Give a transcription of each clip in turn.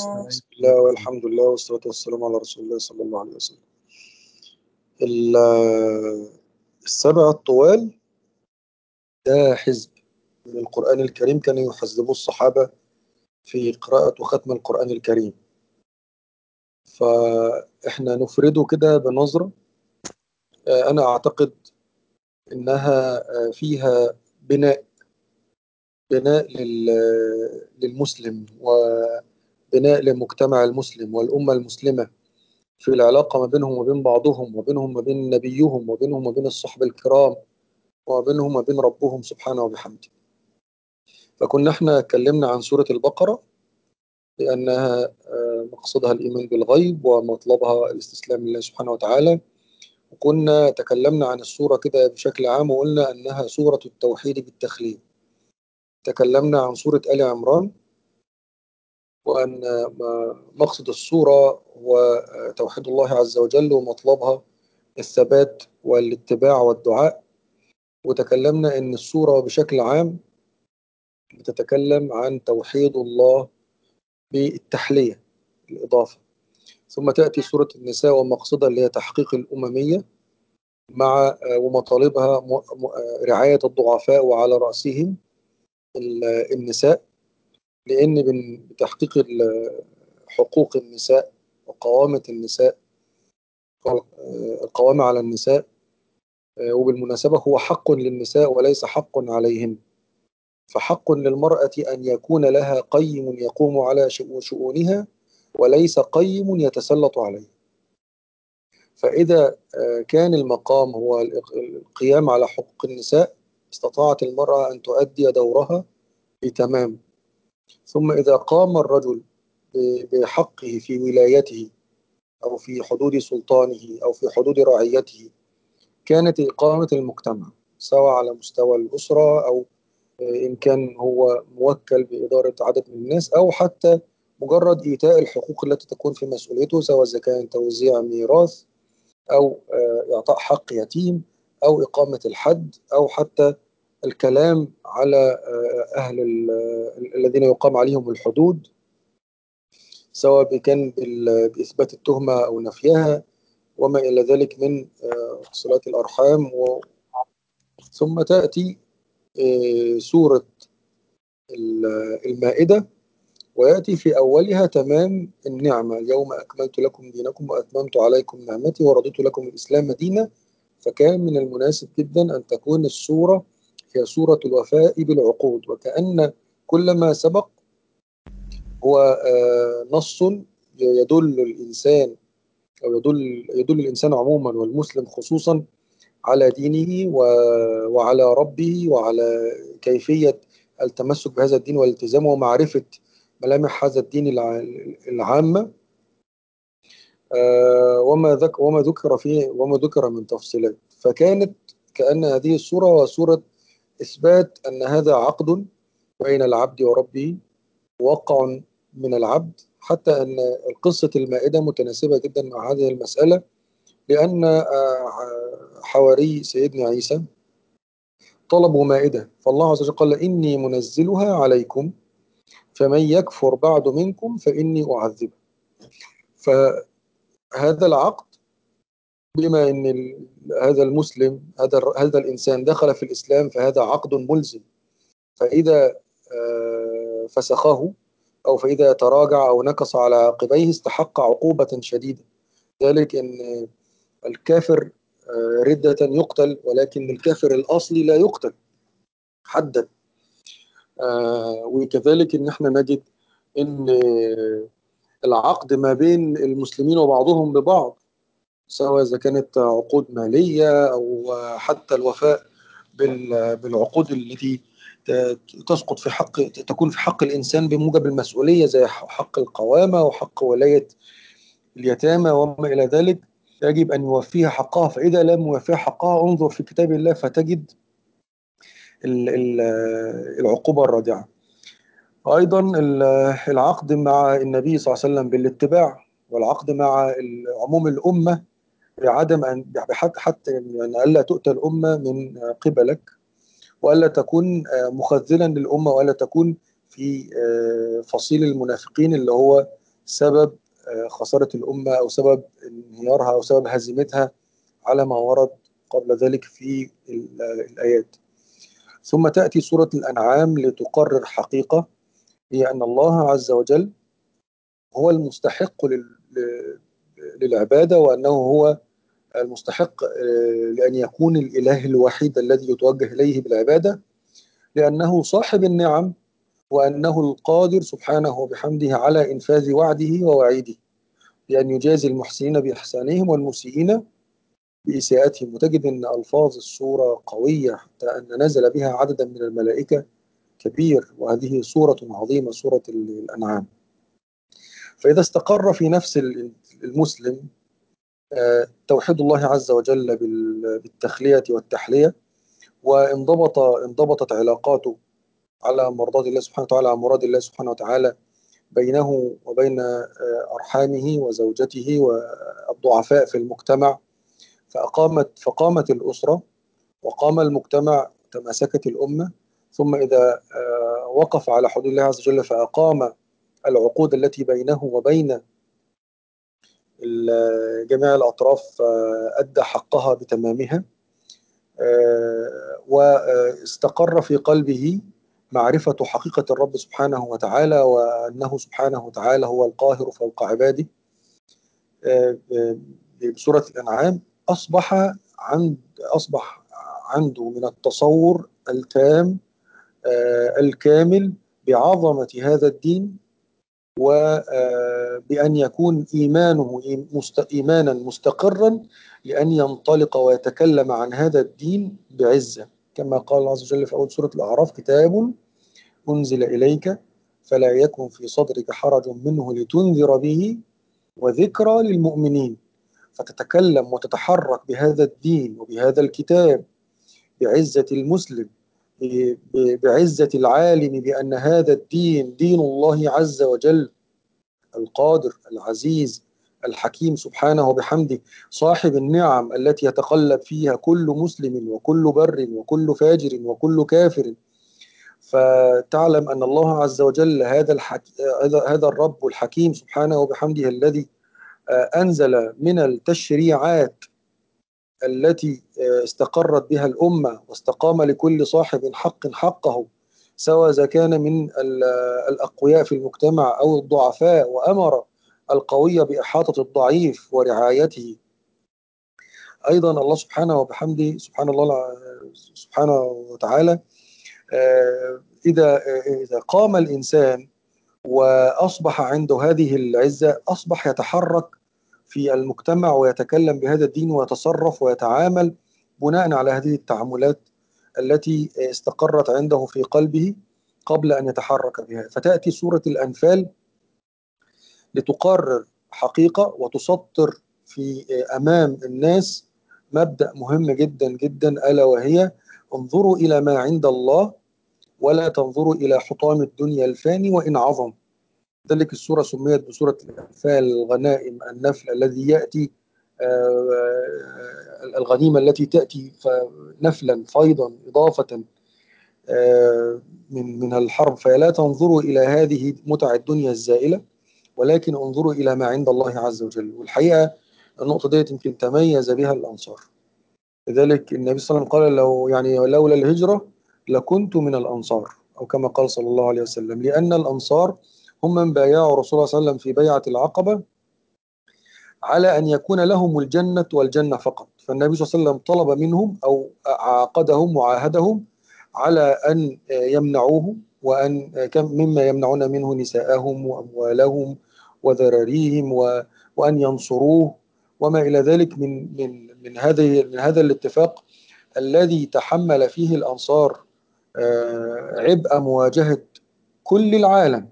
بسم الله والحمد لله والصلاة والسلام على رسول الله صلى الله عليه وسلم. السبع الطوال ده حزب. من القرآن الكريم كانوا يحزبوه الصحابة في قراءة وختم القرآن الكريم. فإحنا نفرده كده بنظرة أنا أعتقد إنها فيها بناء بناء للمسلم. وبناء للمجتمع المسلم والأمة المسلمة في العلاقة ما بينهم وبين بعضهم وبينهم وبين نبيهم وبينهم وبين الصحب الكرام وبينهم وبين ربهم سبحانه وبحمده. فكنا إحنا اتكلمنا عن سورة البقرة لأنها مقصدها الإيمان بالغيب ومطلبها الاستسلام لله سبحانه وتعالى. وكنا تكلمنا عن السورة كده بشكل عام وقلنا أنها سورة التوحيد بالتخليل. تكلمنا عن سورة آل عمران وأن مقصد السورة هو توحيد الله عز وجل ومطلبها الثبات والاتباع والدعاء. وتكلمنا أن السورة بشكل عام بتتكلم عن توحيد الله بالتحلية الإضافة. ثم تأتي سورة النساء ومقصدها اللي هي تحقيق الأممية مع ومطالبها رعاية الضعفاء وعلى رأسهم النساء. لأن بتحقيق حقوق النساء وقوامة النساء القوامة على النساء وبالمناسبة هو حق للنساء وليس حق عليهن. فحق للمرأة أن يكون لها قيم يقوم على شؤونها وليس قيم يتسلط عليه. فإذا كان المقام هو القيام على حقوق النساء استطاعت المرأة أن تؤدي دورها بتمام. ثم إذا قام الرجل بحقه في ولايته أو في حدود سلطانه أو في حدود رعيته كانت إقامة المجتمع سواء على مستوى الأسرة أو إن كان هو موكل بإدارة عدد من الناس أو حتى مجرد إيتاء الحقوق التي تكون في مسؤوليته سواء إذا كان توزيع ميراث أو إعطاء حق يتيم أو إقامة الحد أو حتى الكلام على أهل الذين يقام عليهم الحدود سواء كان بإثبات التهمة أو نفيها وما إلى ذلك من صلاة الأرحام و... ثم تأتي سورة المائدة ويأتي في أولها تمام النعمة اليوم أكملت لكم دينكم وأتممت عليكم نعمتي ورضيت لكم الإسلام دينا فكان من المناسب جدا أن تكون السورة هي سورة الوفاء بالعقود وكأن كل ما سبق هو نص يدل الإنسان أو يدل يدل الإنسان عموما والمسلم خصوصا على دينه وعلى ربه وعلى كيفية التمسك بهذا الدين والالتزام ومعرفة ملامح هذا الدين العامة. وما ذكر وما ذكر فيه وما ذكر من تفصيلات. فكانت كأن هذه السورة سورة إثبات أن هذا عقد بين العبد وربه موقع من العبد حتى أن قصة المائدة متناسبة جدا مع هذه المسألة لأن حواري سيدنا عيسى طلبوا مائدة. فالله عز وجل قال إني منزلها عليكم فمن يكفر بعد منكم فإني أعذبه. فهذا العقد بما أن هذا المسلم هذا هذا الإنسان دخل في الإسلام فهذا عقد ملزم. فإذا فسخه أو فإذا تراجع أو نكص على عقبيه استحق عقوبة شديدة. ذلك أن الكافر ردة يقتل ولكن الكافر الأصلي لا يقتل. حدا. وكذلك إن إحنا نجد إن العقد ما بين المسلمين وبعضهم ببعض سواء إذا كانت عقود مالية أو حتى الوفاء بالعقود التي تسقط في حق تكون في حق الإنسان بموجب المسؤولية زي حق القوامة وحق ولاية اليتامى وما إلى ذلك يجب أن يوفيها حقها. فإذا لم يوفيها حقها انظر في كتاب الله فتجد العقوبة الرادعة. أيضا العقد مع النبي صلى الله عليه وسلم بالاتباع والعقد مع عموم الأمة بعدم أن حتى يعني ألا تؤتى الأمة من قبلك وألا تكون مخذلا للأمة وألا تكون في فصيل المنافقين اللي هو سبب خسارة الأمة أو سبب انهيارها أو سبب هزيمتها على ما ورد قبل ذلك في الآيات. ثم تأتي سورة الأنعام لتقرر حقيقة هي أن الله عز وجل هو المستحق للعبادة وأنه هو المستحق لأن يكون الإله الوحيد الذي يتوجه إليه بالعبادة لأنه صاحب النعم وأنه القادر سبحانه وبحمده على إنفاذ وعده ووعيده بأن يجازي المحسنين بإحسانهم والمسيئين بإساءتهم. وتجد أن ألفاظ السورة قوية حتى أن نزل بها عددا من الملائكة كبير. وهذه سورة عظيمة سورة الأنعام. فإذا استقر في نفس المسلم توحيد الله عز وجل بالتخلية والتحلية وانضبط انضبطت علاقاته على مرضات الله سبحانه وتعالى على مراد الله سبحانه وتعالى بينه وبين أرحامه وزوجته والضعفاء في المجتمع. فأقامت فقامت الأسرة وقام المجتمع تماسكت الأمة. ثم إذا وقف على حدود الله عز وجل فأقام العقود التي بينه وبين جميع الأطراف أدى حقها بتمامها واستقر في قلبه معرفة حقيقة الرب سبحانه وتعالى وأنه سبحانه وتعالى هو القاهر فوق عباده. بسورة الأنعام أصبح عند أصبح عنده من التصور التام الكامل بعظمة هذا الدين وبأن يكون إيمانه إيمانا مستقرا لأن ينطلق ويتكلم عن هذا الدين بعزة. كما قال الله عز وجل في أول سورة الأعراف كتاب أنزل إليك فلا يكن في صدرك حرج منه لتنذر به وذكرى للمؤمنين. فتتكلم وتتحرك بهذا الدين وبهذا الكتاب بعزة المسلم بعزة العالم بأن هذا الدين دين الله عز وجل القادر العزيز الحكيم سبحانه وبحمده صاحب النعم التي يتقلب فيها كل مسلم وكل بر وكل فاجر وكل كافر فتعلم أن الله عز وجل هذا. هذا الرب الحكيم سبحانه وبحمده الذي أنزل من التشريعات التي استقرت بها الأمة واستقام لكل صاحب حق حقه سواء إذا كان من الأقوياء في المجتمع أو الضعفاء وأمر القوي بإحاطة الضعيف ورعايته. أيضا الله سبحانه وبحمده سبحان الله سبحانه وتعالى إذا إذا قام الإنسان وأصبح عنده هذه العزة أصبح يتحرك في المجتمع ويتكلم بهذا الدين ويتصرف ويتعامل بناء على هذه التعاملات التي استقرت عنده في قلبه قبل أن يتحرك بها. فتأتي سورة الأنفال لتقرر حقيقة وتسطر في أمام الناس مبدأ مهم جدا جدا ألا وهي انظروا إلى ما عند الله ولا تنظروا إلى حطام الدنيا الفاني وإن عظم. ذلك السوره سميت بسوره الانفال الغنائم النفل الذي يأتي الغنيمة التي تأتي نفلا فيضا إضافة من من الحرب. فلا تنظروا إلى هذه متع الدنيا الزائلة ولكن انظروا إلى ما عند الله عز وجل. والحقيقة النقطة ديت يمكن تميز بها الأنصار. لذلك النبي صلى الله عليه وسلم قال لو يعني لولا الهجرة لكنت من الأنصار أو كما قال صلى الله عليه وسلم لأن الأنصار هم من بايعوا رسول الله صلى الله عليه وسلم في بيعة العقبة على أن يكون لهم الجنة والجنة فقط. فالنبي صلى الله عليه وسلم طلب منهم أو عاقدهم وعاهدهم على أن يمنعوه وأن مما يمنعون منه نساءهم وأموالهم وذراريهم وأن ينصروه وما إلى ذلك من من من هذه من هذا الاتفاق الذي تحمل فيه الأنصار عبء مواجهة كل العالم.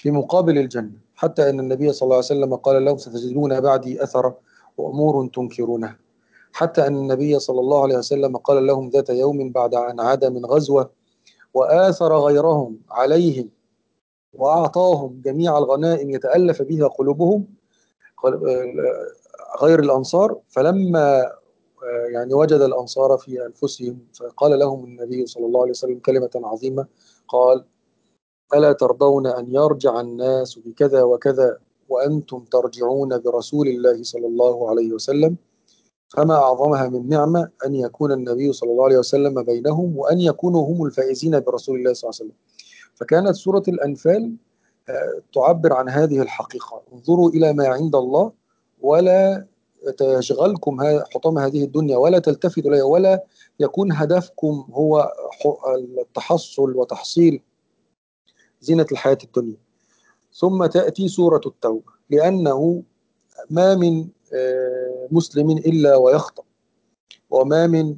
في مقابل الجنة حتى إن النبي صلى الله عليه وسلم قال لهم ستجدون بعدي اثر وأمور تنكرونها. حتى إن النبي صلى الله عليه وسلم قال لهم ذات يوم بعد أن عاد من غزوة وآثر غيرهم عليهم وأعطاهم جميع الغنائم يتألف بها قلوبهم غير الأنصار فلما يعني وجد الأنصار في أنفسهم فقال لهم النبي صلى الله عليه وسلم كلمة عظيمة قال ألا ترضون أن يرجع الناس بكذا وكذا وأنتم ترجعون برسول الله صلى الله عليه وسلم؟ فما أعظمها من نعمة أن يكون النبي صلى الله عليه وسلم بينهم وأن يكونوا هم الفائزين برسول الله صلى الله عليه وسلم. فكانت سورة الأنفال آه، تعبر عن هذه الحقيقة. انظروا إلى ما عند الله ولا تشغلكم حطام هذه الدنيا ولا تلتفتوا إليها ولا يكون هدفكم هو التحصل وتحصيل زينة الحياة الدنيا. ثم تأتي سورة التوبة لأنه ما من آه، مسلم إلا ويخطأ وما من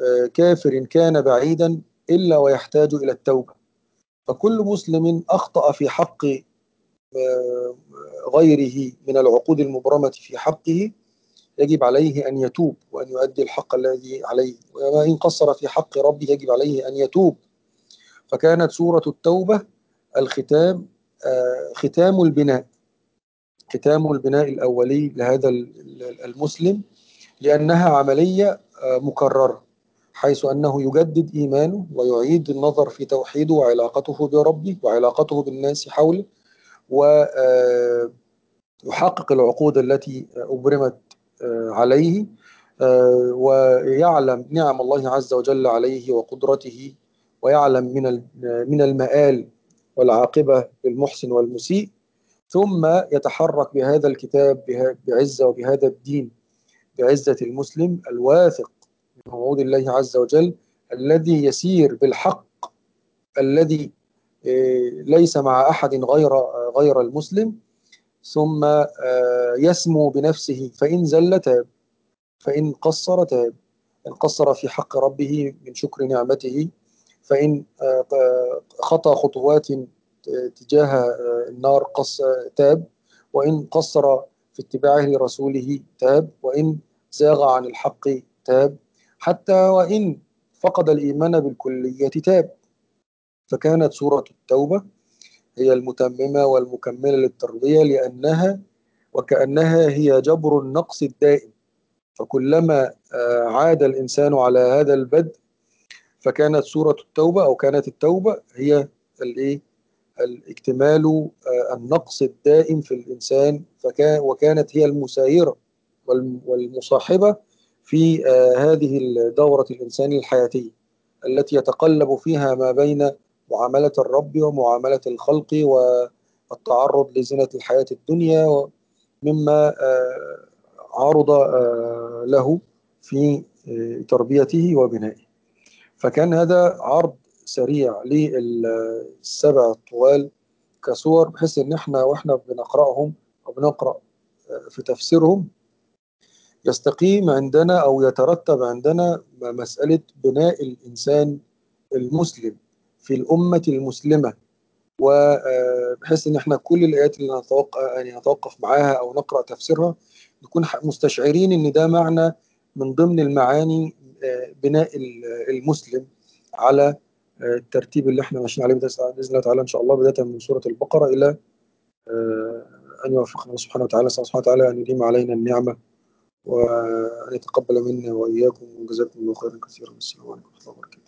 آه، كافر كان بعيدا إلا ويحتاج إلى التوبة. فكل مسلم أخطأ في حق آه، غيره من العقود المبرمة في حقه يجب عليه أن يتوب وأن يؤدي الحق الذي عليه. وإن قصر في حق ربه يجب عليه أن يتوب. فكانت سورة التوبة الختام ختام البناء ختام البناء الأولي لهذا المسلم لأنها عملية آه، مكررة حيث أنه يجدد إيمانه ويعيد النظر في توحيده وعلاقته بربه وعلاقته بالناس حوله ويحقق آه، العقود التي أبرمت آه، عليه ويعلم نعم الله عز وجل عليه وقدرته ويعلم من من المآل والعاقبة للمحسن والمسيء ثم يتحرك بهذا الكتاب بعزة وبهذا الدين بعزة المسلم الواثق من وعود الله عز وجل الذي يسير بالحق الذي آه، ليس مع أحد غير غير المسلم ثم آه، يسمو بنفسه فإن زل تاب فإن قصر تاب إن قصر في حق ربه من شكر نعمته فإن آه، خطى خطوات تجاه آه، النار قص تاب وإن قصر في اتباعه لرسوله تاب وإن زاغ عن الحق تاب حتى وإن فقد الإيمان بالكلية تاب. فكانت سورة التوبة هي المتممة والمكملة للتربية لأنها وكأنها هي جبر النقص الدائم. فكلما آه، عاد الإنسان على هذا البدء فكانت سورة التوبة أو كانت التوبة هي الإيه؟ الاكتمال آه، النقص الدائم في الإنسان فكان وكانت هي المسايرة والمصاحبة في آه، هذه الدورة الإنسانية الحياتية التي يتقلب فيها ما بين معاملة الرب ومعاملة الخلق والتعرض لزنة الحياة الدنيا مما آه، عرض له في تربيته وبنائه. فكان هذا عرض سريع للسبع الطوال كصور بحيث إن إحنا وإحنا بنقرأهم أو بنقرأ آه، في تفسيرهم يستقيم عندنا أو يترتب عندنا مسألة بناء الإنسان المسلم في الأمة المسلمة. وبحيث إن إحنا كل الآيات اللي نتوقع يعني نتوقف معاها أو نقرأ تفسيرها نكون مستشعرين إن ده معنى من ضمن المعاني آه، بناء المسلم على الترتيب اللي إحنا ماشيين عليه بإذن الله تعالى إن شاء الله بداية من سورة البقرة إلى آه، أن يوفقنا سبحانه وتعالى سبحانه وتعالى أن يديم علينا النعمة وأن يتقبل منا وإياكم وجزاكم الله خيرا كثيرا. والسلام عليكم ورحمة الله وبركاته.